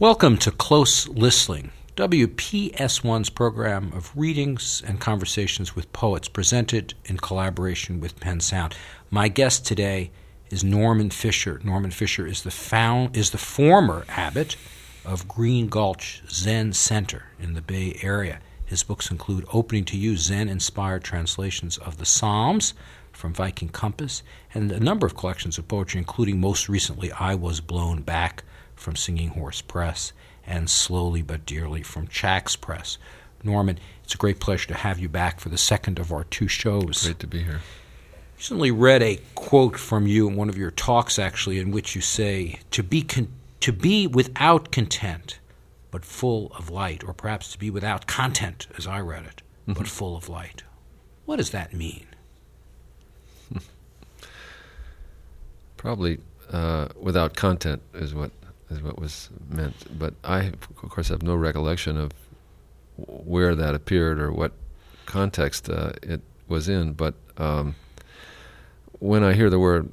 Welcome to Close Listening, WPS1's program of readings and conversations with poets presented in collaboration with Penn Sound. My guest today is Norman Fischer. Norman Fischer is the found, is the former abbot of Green Gulch Zen Center in the Bay Area. His books include Opening to You Zen inspired translations of the Psalms from Viking Compass and a number of collections of poetry, including most recently I Was Blown Back from Singing Horse Press and Slowly But Dearly from Chax Press. Norman, it's a great pleasure to have you back for the second of our two shows. Great to be here. I recently read a quote from you in one of your talks, actually, in which you say, "To be con- to be without content, but full of light, or perhaps to be without content, as I read it, mm-hmm. but full of light." What does that mean? Probably uh, without content is what is what was meant. But I, of course, have no recollection of where that appeared or what context uh, it was in. But um, when I hear the word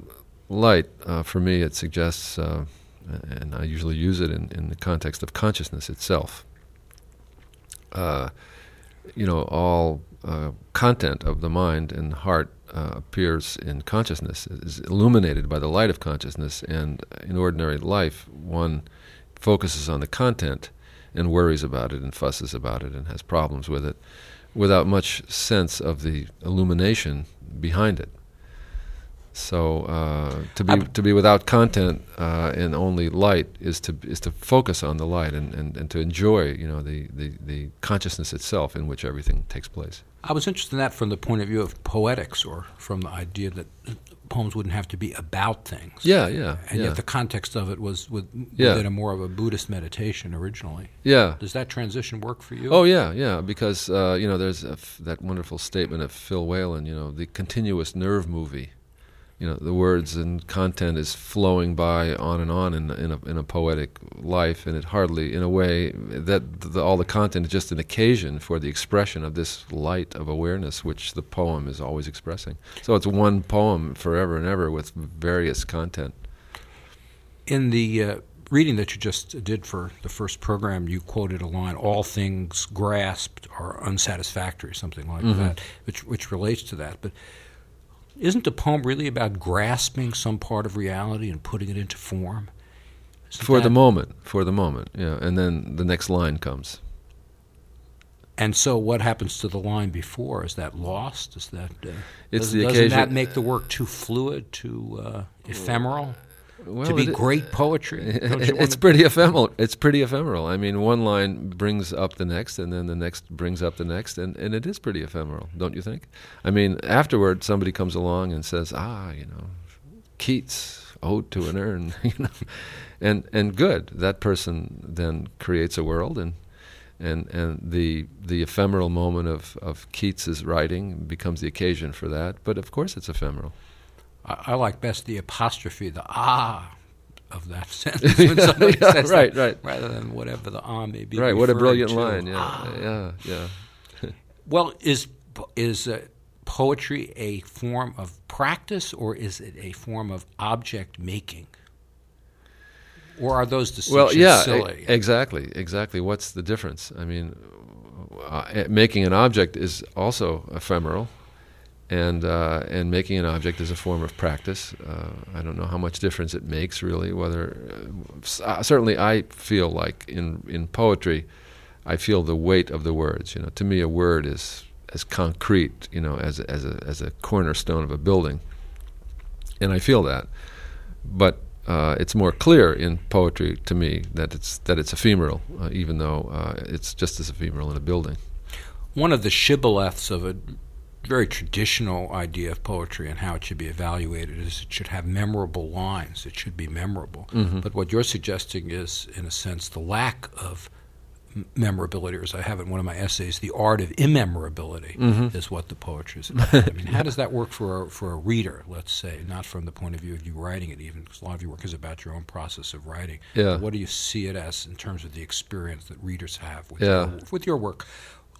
light, uh, for me, it suggests, uh, and I usually use it in, in the context of consciousness itself. Uh, you know, all uh, content of the mind and heart uh, appears in consciousness, is illuminated by the light of consciousness. And in ordinary life, one focuses on the content and worries about it and fusses about it and has problems with it without much sense of the illumination behind it. So uh, to be to be without content uh, and only light is to is to focus on the light and, and, and to enjoy you know the, the, the consciousness itself in which everything takes place. I was interested in that from the point of view of poetics, or from the idea that poems wouldn't have to be about things. Yeah, yeah. And yeah. yet the context of it was with, yeah. a more of a Buddhist meditation originally. Yeah. Does that transition work for you? Oh yeah, yeah. Because uh, you know, there's that wonderful statement of Phil Whalen. You know, the continuous nerve movie you know the words and content is flowing by on and on in in a, in a poetic life, and it hardly, in a way, that the, all the content is just an occasion for the expression of this light of awareness, which the poem is always expressing. So it's one poem forever and ever with various content. In the uh, reading that you just did for the first program, you quoted a line: "All things grasped are unsatisfactory," something like mm-hmm. that, which which relates to that, but isn't the poem really about grasping some part of reality and putting it into form? Isn't for the moment, for the moment, yeah. And then the next line comes. And so, what happens to the line before? Is that lost? Is that uh, it's does, the doesn't that make the work too fluid, too uh, ephemeral? Well, to be it, great poetry. it's pretty ephemeral. It's pretty ephemeral. I mean, one line brings up the next, and then the next brings up the next, and, and it is pretty ephemeral, don't you think? I mean, afterward, somebody comes along and says, "Ah, you know, Keats, Ode to an Urn," you know, and and good. That person then creates a world, and and and the the ephemeral moment of of Keats's writing becomes the occasion for that. But of course, it's ephemeral. I, I, like best the apostrophe, the ah of that sentence when somebody yeah, says right, right. rather than whatever the ah may be. Right, what a brilliant to. line. Yeah, ah. yeah, yeah. well, is is uh, poetry a form of practice or is it a form of object making? Or are those distinctions well, yeah, silly? exactly, exactly. What's the difference? I mean, uh, making an object is also ephemeral and uh, and making an object is a form of practice. Uh, I don't know how much difference it makes, really. Whether uh, certainly I feel like in in poetry, I feel the weight of the words. You know, to me, a word is as concrete, you know, as as a as a cornerstone of a building, and I feel that. But uh, it's more clear in poetry to me that it's that it's ephemeral, uh, even though uh, it's just as ephemeral in a building. One of the shibboleths of a very traditional idea of poetry and how it should be evaluated is it should have memorable lines. It should be memorable. Mm-hmm. But what you're suggesting is, in a sense, the lack of memorability, or as I have in one of my essays, the art of immemorability mm-hmm. is what the poetry is about. I mean, how does that work for a, for a reader, let's say, not from the point of view of you writing it, even because a lot of your work is about your own process of writing. Yeah. What do you see it as in terms of the experience that readers have with, yeah. your, with your work?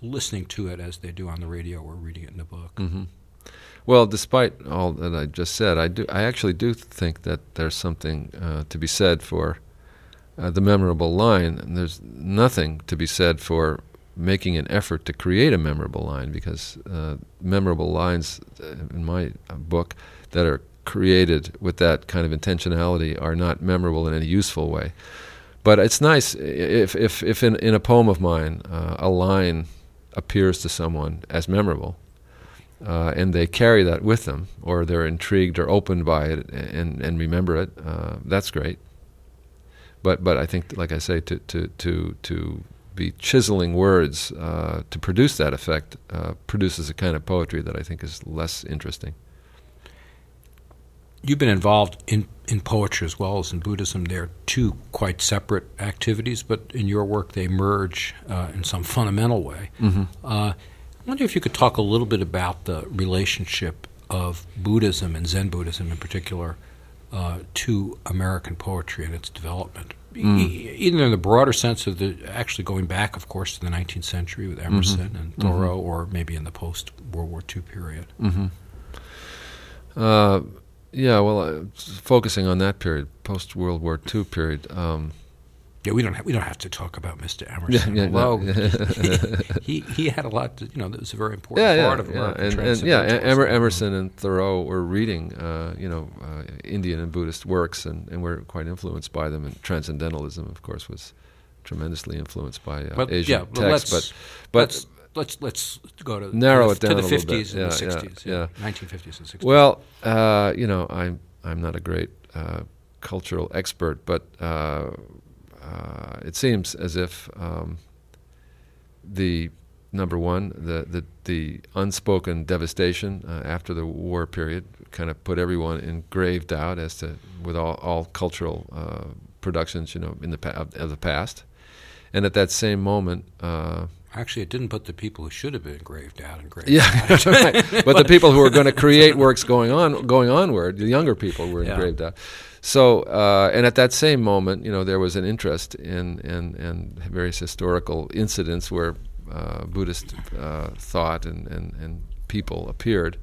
Listening to it as they do on the radio or reading it in a book. Mm-hmm. Well, despite all that I just said, I do. I actually do think that there's something uh, to be said for uh, the memorable line. And there's nothing to be said for making an effort to create a memorable line because uh, memorable lines, uh, in my book, that are created with that kind of intentionality are not memorable in any useful way. But it's nice if, if, if in, in a poem of mine uh, a line appears to someone as memorable, uh, and they carry that with them, or they're intrigued or opened by it and, and remember it, uh, that's great. But but I think, like I say, to to to to be chiseling words uh, to produce that effect uh, produces a kind of poetry that I think is less interesting. You've been involved in, in poetry as well as in Buddhism. They're two quite separate activities, but in your work they merge uh, in some fundamental way. Mm-hmm. Uh, I wonder if you could talk a little bit about the relationship of Buddhism and Zen Buddhism in particular uh, to American poetry and its development. Mm. E- either in the broader sense of the actually going back, of course, to the 19th century with Emerson mm-hmm. and Thoreau, mm-hmm. or maybe in the post World War II period. Mm-hmm. Uh, yeah, well, uh, focusing on that period, post World War II period. Um, yeah, we don't have, we don't have to talk about Mr. Emerson. Yeah, yeah, no. he, he, he had a lot. To, you know, that was a very important yeah, part of yeah, and, and yeah, Emer, Emerson and Thoreau were reading, uh, you know, uh, Indian and Buddhist works, and, and were quite influenced by them. And transcendentalism, of course, was tremendously influenced by uh, but, Asian yeah, texts. But but let's let's go to narrow to it down to the fifties and the sixties, yeah, nineteen fifties and sixties. Well, uh, you know, I'm I'm not a great uh, cultural expert, but uh, uh, it seems as if um, the number one, the the, the unspoken devastation uh, after the war period kind of put everyone in grave doubt as to with all, all cultural uh, productions, you know, in the pa- of the past, and at that same moment Actually, it didn't put the people who should have been engraved out in grave. Yeah, right. But the people who were going to create works going on, going onward, the younger people were yeah. engraved out. So, uh, and at that same moment, you know, there was an interest in in, in various historical incidents where uh, Buddhist uh, thought and, and, and people appeared,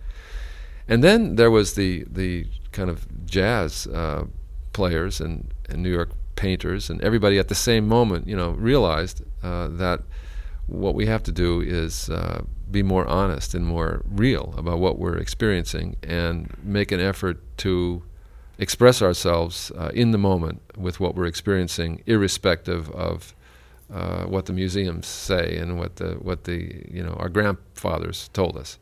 and then there was the the kind of jazz uh, players and, and New York painters and everybody at the same moment, you know, realized uh, that what we have to do is uh, be more honest and more real about what we're experiencing and make an effort to express ourselves uh, in the moment with what we're experiencing, irrespective of uh, what the museums say and what the what the you know our grandfathers told us.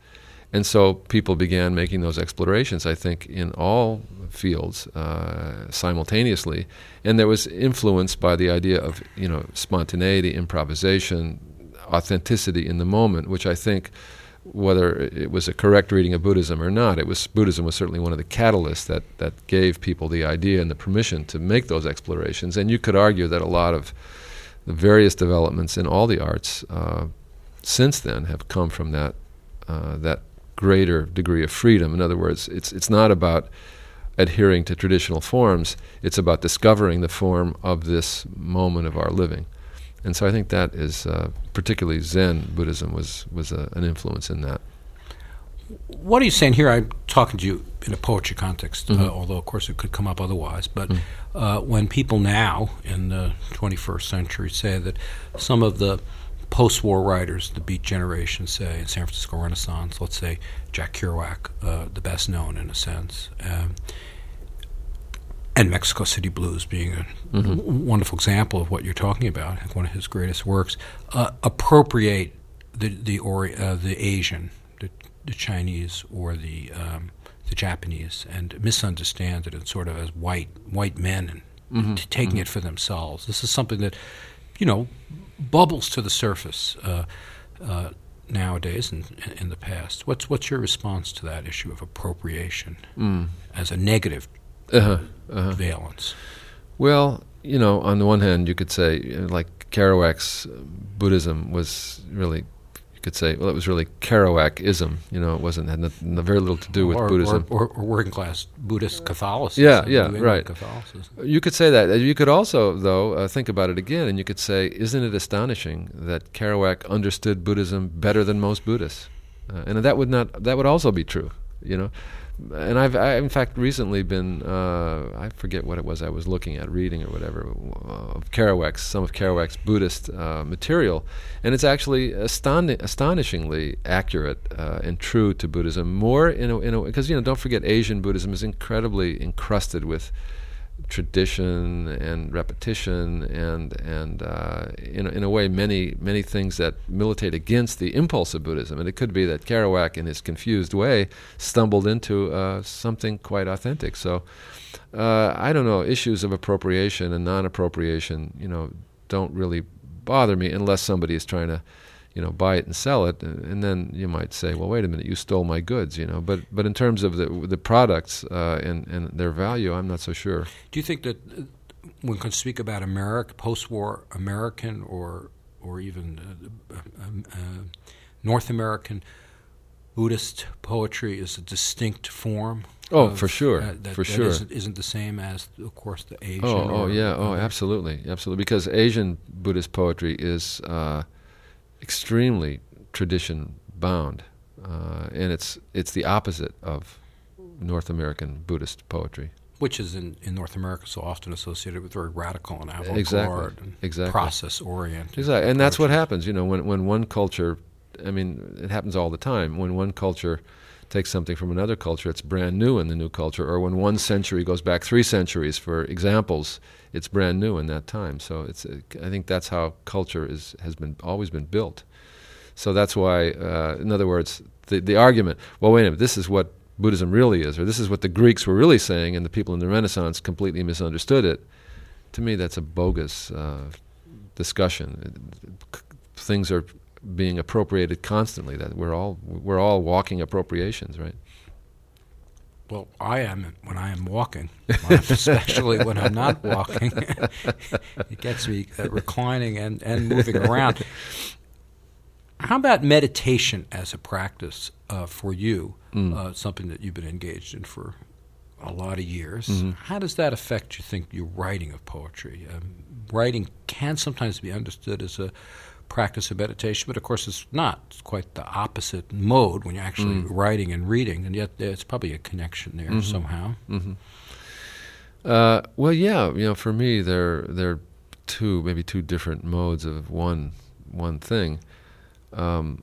And so people began making those explorations, I think, in all fields uh, simultaneously. And there was influenced by the idea of, you know, spontaneity, improvisation, authenticity in the moment, which I think, whether it was a correct reading of Buddhism or not, it was Buddhism was certainly one of the catalysts that that gave people the idea and the permission to make those explorations. And you could argue that a lot of the various developments in all the arts uh, since then have come from that uh, that greater degree of freedom. In other words, it's it's not about adhering to traditional forms; it's about discovering the form of this moment of our living. And so I think that is uh, particularly Zen Buddhism was was a, an influence in that. What are you saying here? I'm talking to you in a poetry context, uh, mm-hmm. uh, although of course it could come up otherwise. But mm-hmm. uh, when people now in the 21st century say that some of the post-war writers, the Beat generation, say in San Francisco Renaissance, let's say Jack Kerouac, uh, the best known in a sense. Um, and Mexico City Blues being a mm-hmm. w- wonderful example of what you're talking about, one of his greatest works, uh, appropriate the the ori- uh, the Asian, the, the Chinese or the um, the Japanese, and misunderstand it and sort of as white white men and mm-hmm. t- taking mm-hmm. it for themselves. This is something that you know bubbles to the surface. Uh, uh nowadays and in the past, what's what's your response to that issue of appropriation mm. as a negative uh-huh, uh-huh. valence? Well, you know, on the one hand, you could say, like Kerouac's Buddhism was really, you could say, well, it was really Kerouacism. You know, it wasn't had very little to do with or, Buddhism or, or, or, working class Buddhist Catholicism. Yeah, yeah, right. Catholicism. You could say that. You could also, though, uh, think about it again, and you could say, isn't it astonishing that Kerouac understood Buddhism better than most Buddhists? Uh, and that would not that would also be true. you know. And I've, I, in fact, recently been, uh, I forget what it was I was looking at, reading or whatever, uh, of Kerouac's, some of Kerouac's Buddhist uh, material. And it's actually aston- astonishingly accurate uh, and true to Buddhism. More in a, in because, you know, don't forget Asian Buddhism is incredibly encrusted with tradition and repetition and and uh, in in a way many many things that militate against the impulse of Buddhism. And it could be that Kerouac in his confused way stumbled into uh, something quite authentic. So uh, I don't know issues of appropriation and non-appropriation you know don't really bother me unless somebody is trying to you know, buy it and sell it, and then you might say, well, wait a minute, you stole my goods, you know. But but in terms of the the products uh, and and their value, I'm not so sure. Do you think that uh, one can speak about America, post-war American, or or even uh, uh, uh, North American Buddhist poetry is a distinct form? Oh, of, for sure, uh, that, for that sure. Isn't, isn't, the same as, of course, the Asian. Oh, oh yeah, oh, absolutely, absolutely. Because Asian Buddhist poetry is extremely tradition bound, uh, and it's it's the opposite of North American Buddhist poetry, which is in, in North America so often associated with very radical and avant-garde exactly. and exactly. process oriented. Exactly, and that's what happens. You know, when when one culture, I mean, it happens all the time. When one culture takes something from another culture, it's brand new in the new culture. Or when one century goes back three centuries for examples, it's brand new in that time. So it's I think that's how culture is has been always been built. So that's why, uh, in other words, the the argument. Well, wait a minute. This is what Buddhism really is, or this is what the Greeks were really saying, and the people in the Renaissance completely misunderstood it. To me, that's a bogus uh, discussion. Things are being appropriated constantly. That we're all we're all walking appropriations, right? Well, I am when I am walking, especially when I'm not walking. it gets me uh, reclining and, and moving around. How about meditation as a practice uh, for you? Mm. Uh, something that you've been engaged in for a lot of years. Mm-hmm. How does that affect, you think, your writing of poetry? Um, writing can sometimes be understood as a practice of meditation, but of course it's not. It's quite the opposite mode when you're actually mm. writing and reading, and yet there's probably a connection there mm-hmm. somehow. Mm-hmm. Uh, well, yeah, you know, for me, there there are two maybe two different modes of one one thing. Um,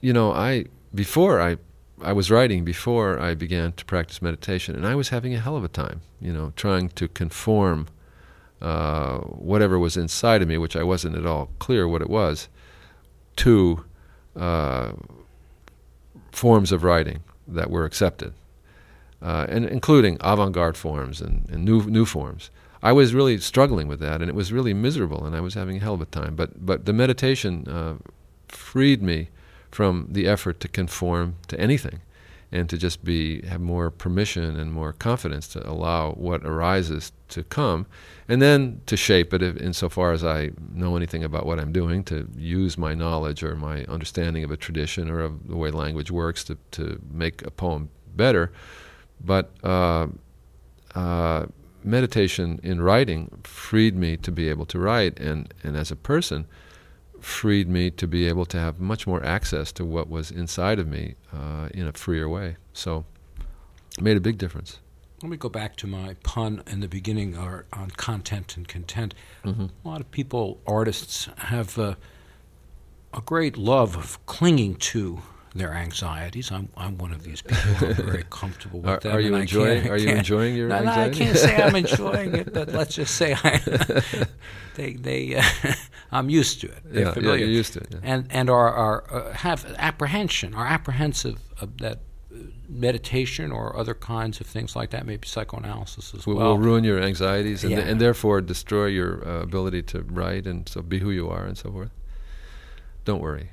you know, I before I I was writing before I began to practice meditation, and I was having a hell of a time. You know, trying to conform uh, whatever was inside of me, which I wasn't at all clear what it was, to uh, forms of writing that were accepted, uh, and including avant-garde forms and, and, new new forms. I was really struggling with that, and it was really miserable, and I was having a hell of a time. But but the meditation uh, freed me from the effort to conform to anything and to just be have more permission and more confidence to allow what arises to come, and then to shape it insofar as I know anything about what I'm doing, to use my knowledge or my understanding of a tradition or of the way language works to to make a poem better. But uh, uh, meditation in writing freed me to be able to write, and and as a person freed me to be able to have much more access to what was inside of me uh, in a freer way. So it made a big difference. Let me go back to my pun in the beginning on content and content. Mm-hmm. A lot of people, artists, have uh, a great love of clinging to their anxieties. I'm I'm one of these people. I'm very comfortable with are, them. Are you enjoying? Are you enjoying your no, anxiety? No, I can't say I'm enjoying it, but let's just say I, they they uh, I'm used to it. They're yeah, familiar. yeah, you're used to it. Yeah. And and are are uh, have apprehension, are apprehensive of that uh, meditation or other kinds of things like that, maybe psychoanalysis as will, well. Will ruin your anxieties and, Yeah. th- and therefore destroy your uh, ability to write and so be who you are and so forth. Don't worry.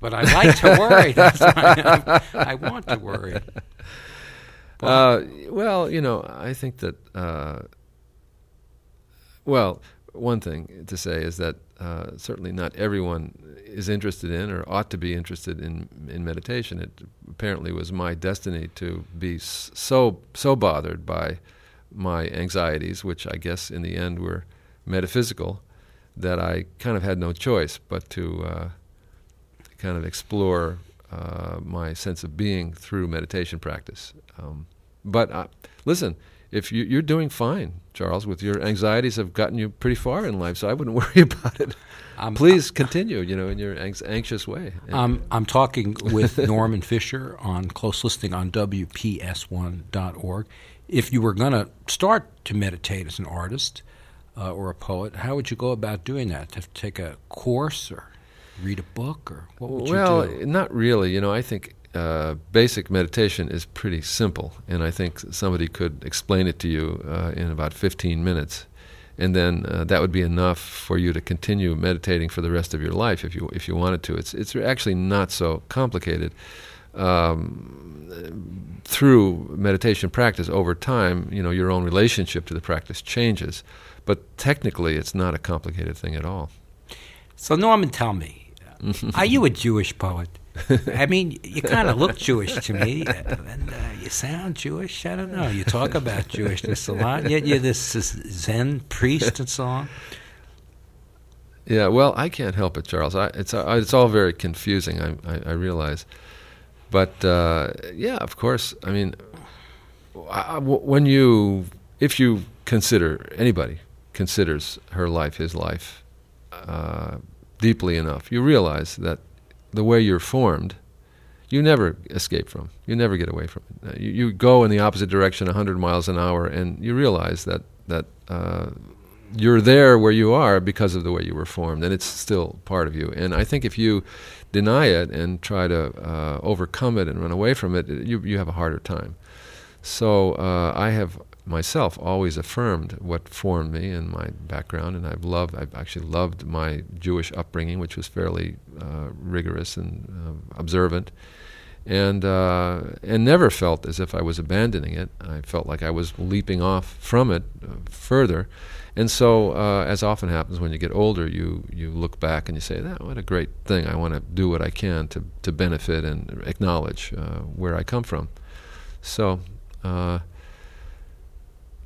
But I like to worry. I'm, I want to worry. Uh, well, you know, I think that. Uh, well, one thing to say is that uh, certainly not everyone is interested in or ought to be interested in in meditation. It apparently was my destiny to be so so bothered by my anxieties, which I guess in the end were metaphysical, that I kind of had no choice but to uh, kind of explore uh, my sense of being through meditation practice. Um, but uh, listen, if you, you're doing fine, Charles, with your anxieties have gotten you pretty far in life, so I wouldn't worry about it. Um, Please continue, you know, in your anxious way. Um, I'm talking with Norman Fischer on close listening on WPS1.org. If you were going to start to meditate as an artist uh, or a poet, how would you go about doing that? To take a course or read a book, or what would well, you do? Well, not really. You know, I think uh, basic meditation is pretty simple, and I think somebody could explain it to you uh, in about 15 minutes, and then uh, that would be enough for you to continue meditating for the rest of your life if you if you wanted to. It's it's actually not so complicated. Um, through meditation practice over time, you know, your own relationship to the practice changes, but technically, it's not a complicated thing at all. So, Norman, tell me, are you a Jewish poet? I mean, you kind of look Jewish to me, and uh, you sound Jewish. I don't know. You talk about Jewishness a lot, yet you're this Zen priest and so on. Yeah, well, I can't help it, Charles. I, it's uh, it's all very confusing. I I, I realize, but uh, yeah, of course. I mean, I, when you if you consider anybody considers her life his life uh, deeply enough, you realize that the way you're formed, you never escape from. You never get away from it. You, you, go in the opposite direction 100 miles an hour, and you realize that that uh, you're there where you are because of the way you were formed, and it's still part of you. And I think if you deny it and try to uh, overcome it and run away from it, you you have a harder time. So uh, I have myself always affirmed what formed me and my background, and I've loved, I've actually loved my Jewish upbringing, which was fairly uh, rigorous and uh, observant, and uh, and never felt as if I was abandoning it. I felt like I was leaping off from it uh, further, and so uh, as often happens when you get older, you you look back and you say, "That what a great thing! I want to do what I can to to benefit and acknowledge uh, where I come from." So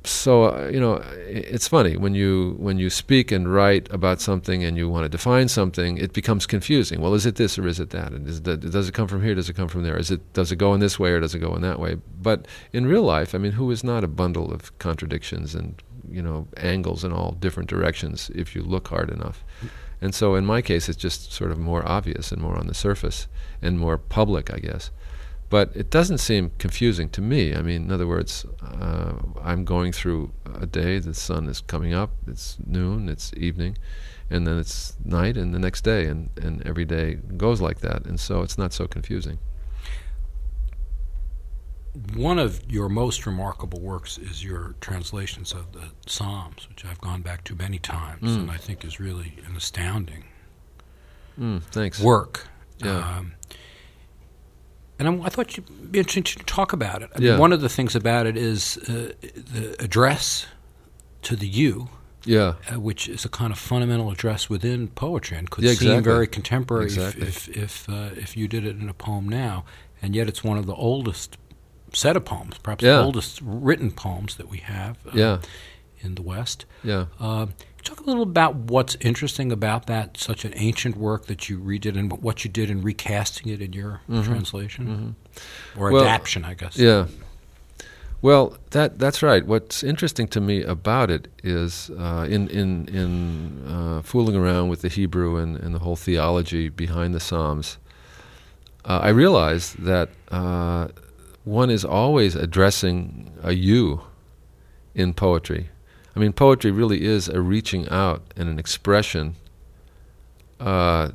so uh, you know it's funny when you when you speak and write about something and you want to define something it becomes confusing. Well is it this or is it that? And is does it come from here does it come from there? Is it does it go in this way or does it go in that way? But in real life i mean who is not a bundle of contradictions and you know angles in all different directions if you look hard enough? And so in my case it's just sort of more obvious and more on the surface and more public i guess but it doesn't seem confusing to me. I mean, in other words, uh, I'm going through a day, the sun is coming up, it's noon, it's evening, and then it's night, and the next day, and, and every day goes like that. And so it's not so confusing. One of your most remarkable works is your translations of the Psalms, which I've gone back to many times, mm. and I think is really an astounding mm, thanks. work. Yeah. Um, and I, I thought you'd be interested to talk about it. I yeah. mean, one of the things about it is uh, the address to the you. Yeah, uh, which is a kind of fundamental address within poetry and could yeah, exactly. seem very contemporary exactly. if if if, uh, if, you did it in a poem now, and yet it's one of the oldest set of poems, perhaps yeah. the oldest written poems that we have. Uh, yeah. in the West. Yeah. Talk a little about what's interesting about that, such an ancient work that you redid, and what you did in recasting it in your mm-hmm. translation mm-hmm. or well, adaptation, I guess. Yeah. Well, that that's right. What's interesting to me about it is uh, in in in uh, fooling around with the Hebrew and, and the whole theology behind the Psalms. Uh, I realized that uh, one is always addressing a you in poetry I mean, poetry really is a reaching out and an expression uh,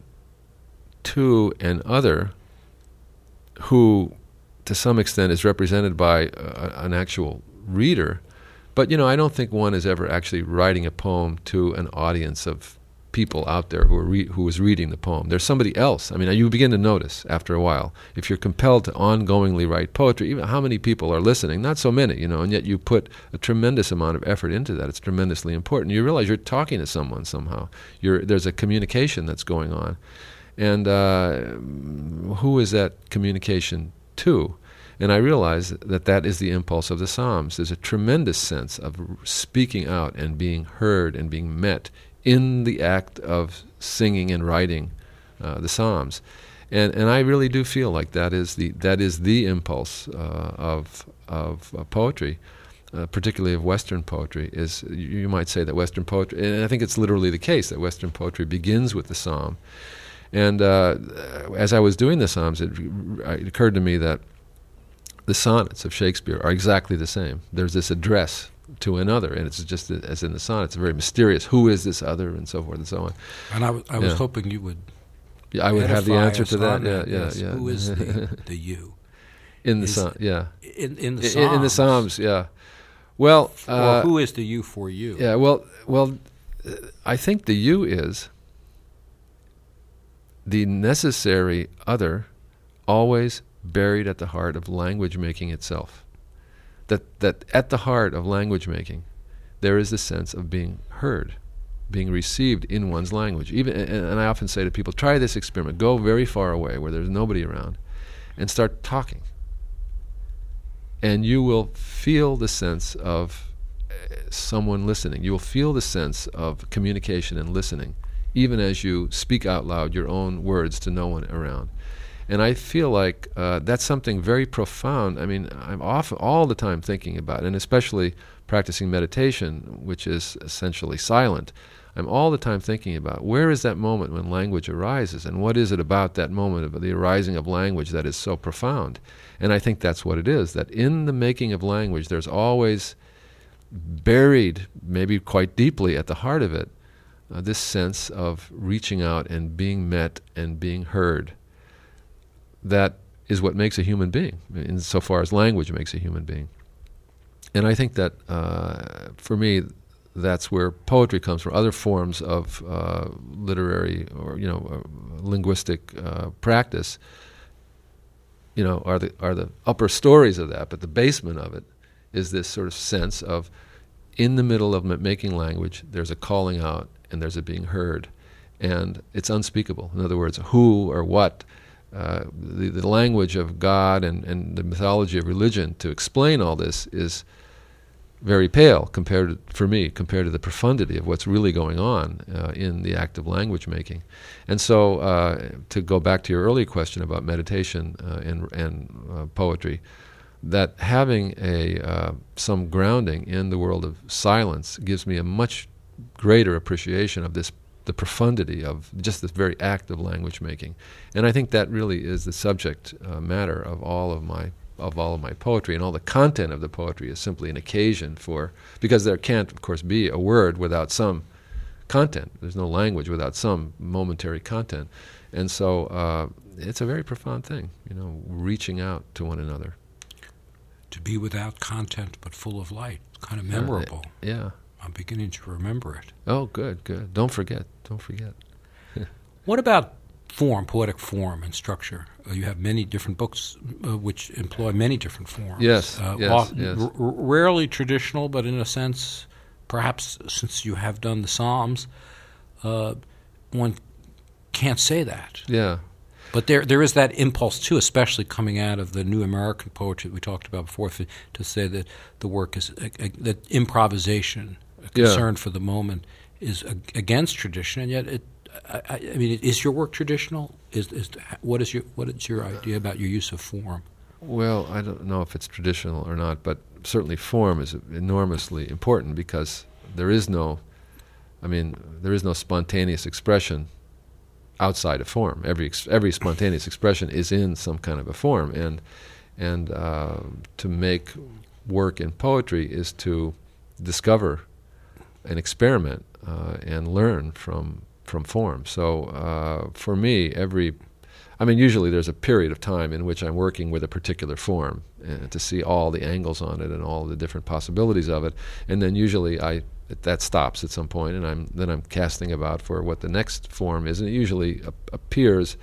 to an other who, to some extent, is represented by uh, an actual reader. But, you know, I don't think one is ever actually writing a poem to an audience of people out there who are re- who is reading the poem. There's somebody else. I mean, you begin to notice after a while if you're compelled to ongoingly write poetry. Even how many people are listening? Not so many, you know. And yet you put a tremendous amount of effort into that. It's tremendously important. You realize you're talking to someone somehow. You're, there's a communication that's going on, and uh, who is that communication to? And I realize that that is the impulse of the Psalms. There's a tremendous sense of speaking out and being heard and being met in the act of singing and writing uh, the Psalms. and and I really do feel like that is the that is the impulse uh, of of uh, poetry, uh, particularly of Western poetry. Is you, might say that Western poetry, and I think it's literally the case that Western poetry begins with the psalm. And uh, as I was doing the psalms, it, it occurred to me that the sonnets of Shakespeare are exactly the same. There's this address to another, and it's just as in the sonnets, very mysterious. Who is this other, and so forth and so on. And I, w- I was yeah. hoping you would. Yeah, I would have the answer to that. Yeah, yeah, yes. yeah. Who is the, the you? In the psalm, yeah. In in the Psalms. In, in the Psalms, yeah. Well, uh, who is the you for you? Yeah. Well, well, I think the you is the necessary other, always buried at the heart of language making itself that, that at the heart of language making, there is the sense of being heard, being received in one's language. Even, and I often say to people, try this experiment. Go very far away where there's nobody around and start talking. And you will feel the sense of uh, someone listening. You will feel the sense of communication and listening, even as you speak out loud your own words to no one around. And I feel like uh, that's something very profound. I mean, I'm often all the time thinking about, it, and especially practicing meditation, which is essentially silent. I'm all the time thinking about where is that moment when language arises, and what is it about that moment of the arising of language that is so profound? And I think that's what it is. That in the making of language, there's always buried, maybe quite deeply at the heart of it, uh, this sense of reaching out and being met and being heard that is what makes a human being, insofar as language makes a human being. And I think that uh, for me, that's where poetry comes from. Other forms of uh, literary or you know uh, linguistic uh, practice, you know, are the are the upper stories of that. But the basement of it is this sort of sense of, in the middle of making language, there's a calling out and there's a being heard, and it's unspeakable. In other words, who or what uh, the, the language of God and, and the mythology of religion to explain all this is very pale compared to, for me compared to the profundity of what's really going on uh, in the act of language making. And so, uh, to go back to your earlier question about meditation uh, and, and uh, poetry, that having a some grounding in the world of silence gives me a much greater appreciation of this the profundity of just this very act of language making. And I think that really is the subject uh, matter of all of my of all of my poetry and all the content of the poetry is simply an occasion for because there can't of course be a word without some content. There's no language without some momentary content. And so uh, it's a very profound thing, you know, reaching out to one another. To be without content but full of light, kind of memorable. Uh, yeah. I'm beginning to remember it. Oh, good, good. Don't forget. Don't forget. what about form, poetic form, and structure? Uh, you have many different books uh, which employ many different forms. Yes, uh, yes, yes. R- rarely traditional, but in a sense, perhaps since you have done the Psalms, uh, one can't say that. Yeah. But there, there is that impulse too, especially coming out of the new American poetry that we talked about before, to say that the work is that improvisation concern yeah. for the moment is against tradition, and yet it. I, I, mean, is your work traditional? Is, is what is your what is your idea about your use of form? Well, I don't know if it's traditional or not, but certainly form is enormously important because there is no, I mean, there is no spontaneous expression outside of form. Every every spontaneous expression is in some kind of a form, and and uh, to make work in poetry is to discover and experiment uh, and learn from from form. So uh, for me, every I mean, usually there's a period of time in which I'm working with a particular form uh, to see all the angles on it and all the different possibilities of it, and then usually I that stops at some point, and I'm then I'm casting about for what the next form is, and it usually appears.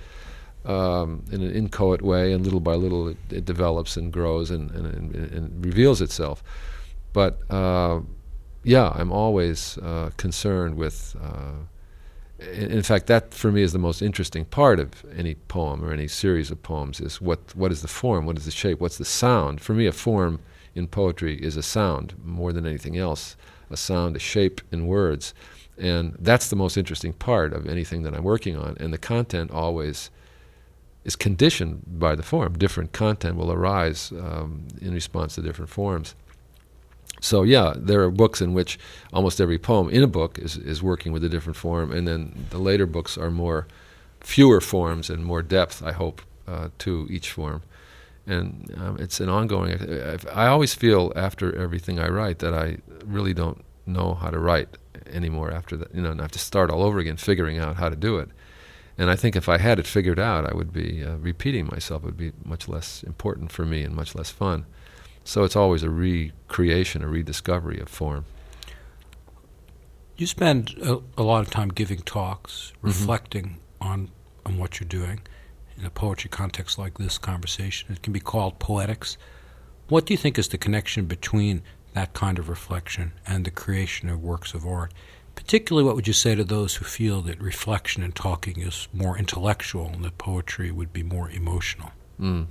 Um, in an inchoate way, and little by little it, it develops and grows and, and, and, and reveals itself. But uh, yeah, I'm always uh, concerned with. Uh, in, fact, that for me is the most interesting part of any poem or any series of poems is what what is the form, what is the shape, what's the sound. For me, a form in poetry is a sound more than anything else, a sound, a shape in words, and that's the most interesting part of anything that I'm working on. And the content always is conditioned by the form. Different content will arise um, in response to different forms. So yeah, there are books in which almost every poem in a book is is working with a different form, and then the later books are more fewer forms and more depth. I hope uh, to each form, and um, it's an ongoing. I always feel after everything I write that I really don't know how to write anymore. After that, you know, and I have to start all over again, figuring out how to do it. And I think if I had it figured out, I would be uh, repeating myself. It would be much less important for me and much less fun. So it's always a recreation, a rediscovery of form. You spend a, a lot of time giving talks, mm-hmm. reflecting on on what you're doing in a poetry context like this conversation. It can be called poetics. What do you think is the connection between that kind of reflection and the creation of works of art? Particularly, what would you say to those who feel that reflection and talking is more intellectual and that poetry would be more emotional? Mm.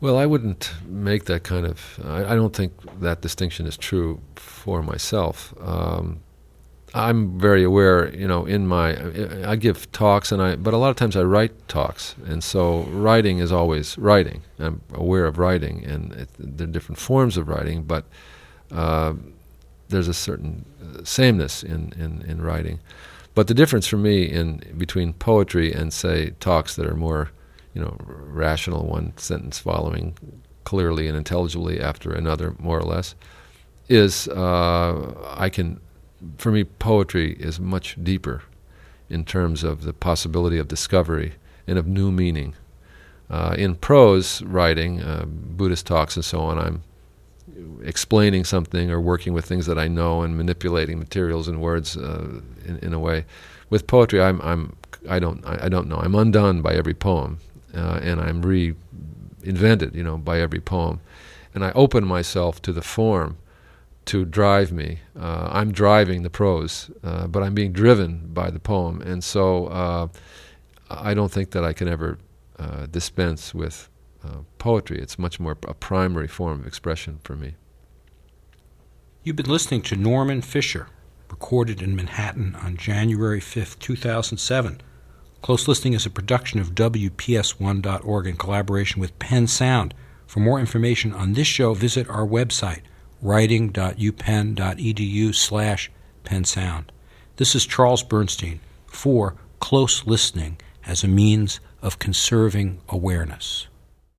Well, I wouldn't make that kind of. I, I, don't think that distinction is true for myself. Um, I'm very aware, you know, in my I give talks and I but a lot of times I write talks and so writing is always writing. I'm aware of writing and it, there are different forms of writing, but uh, there's a certain sameness in, in, in writing. But the difference for me in between poetry and say talks that are more, you know, rational, one sentence following clearly and intelligibly after another, more or less, is uh, I can for me, poetry is much deeper in terms of the possibility of discovery and of new meaning. Uh, in prose writing, uh, Buddhist talks and so on, I'm explaining something or working with things that I know and manipulating materials and words uh, in, in, a way. With poetry, I'm, I'm I don't I, I don't know. I'm undone by every poem, uh, and I'm reinvented, you know, by every poem, and I open myself to the form to drive me. Uh, I'm driving the prose, uh, but I'm being driven by the poem, and so uh, I don't think that I can ever uh, dispense with uh, poetry. It's much more a primary form of expression for me. You've been listening to Norman Fischer, recorded in Manhattan on January 5th, 2007. Close Listening is a production of WPS1.org in collaboration with Penn Sound. For more information on this show, visit our website writing.upenn.edu slash pennsound. This is Charles Bernstein for Close Listening as a means of conserving awareness.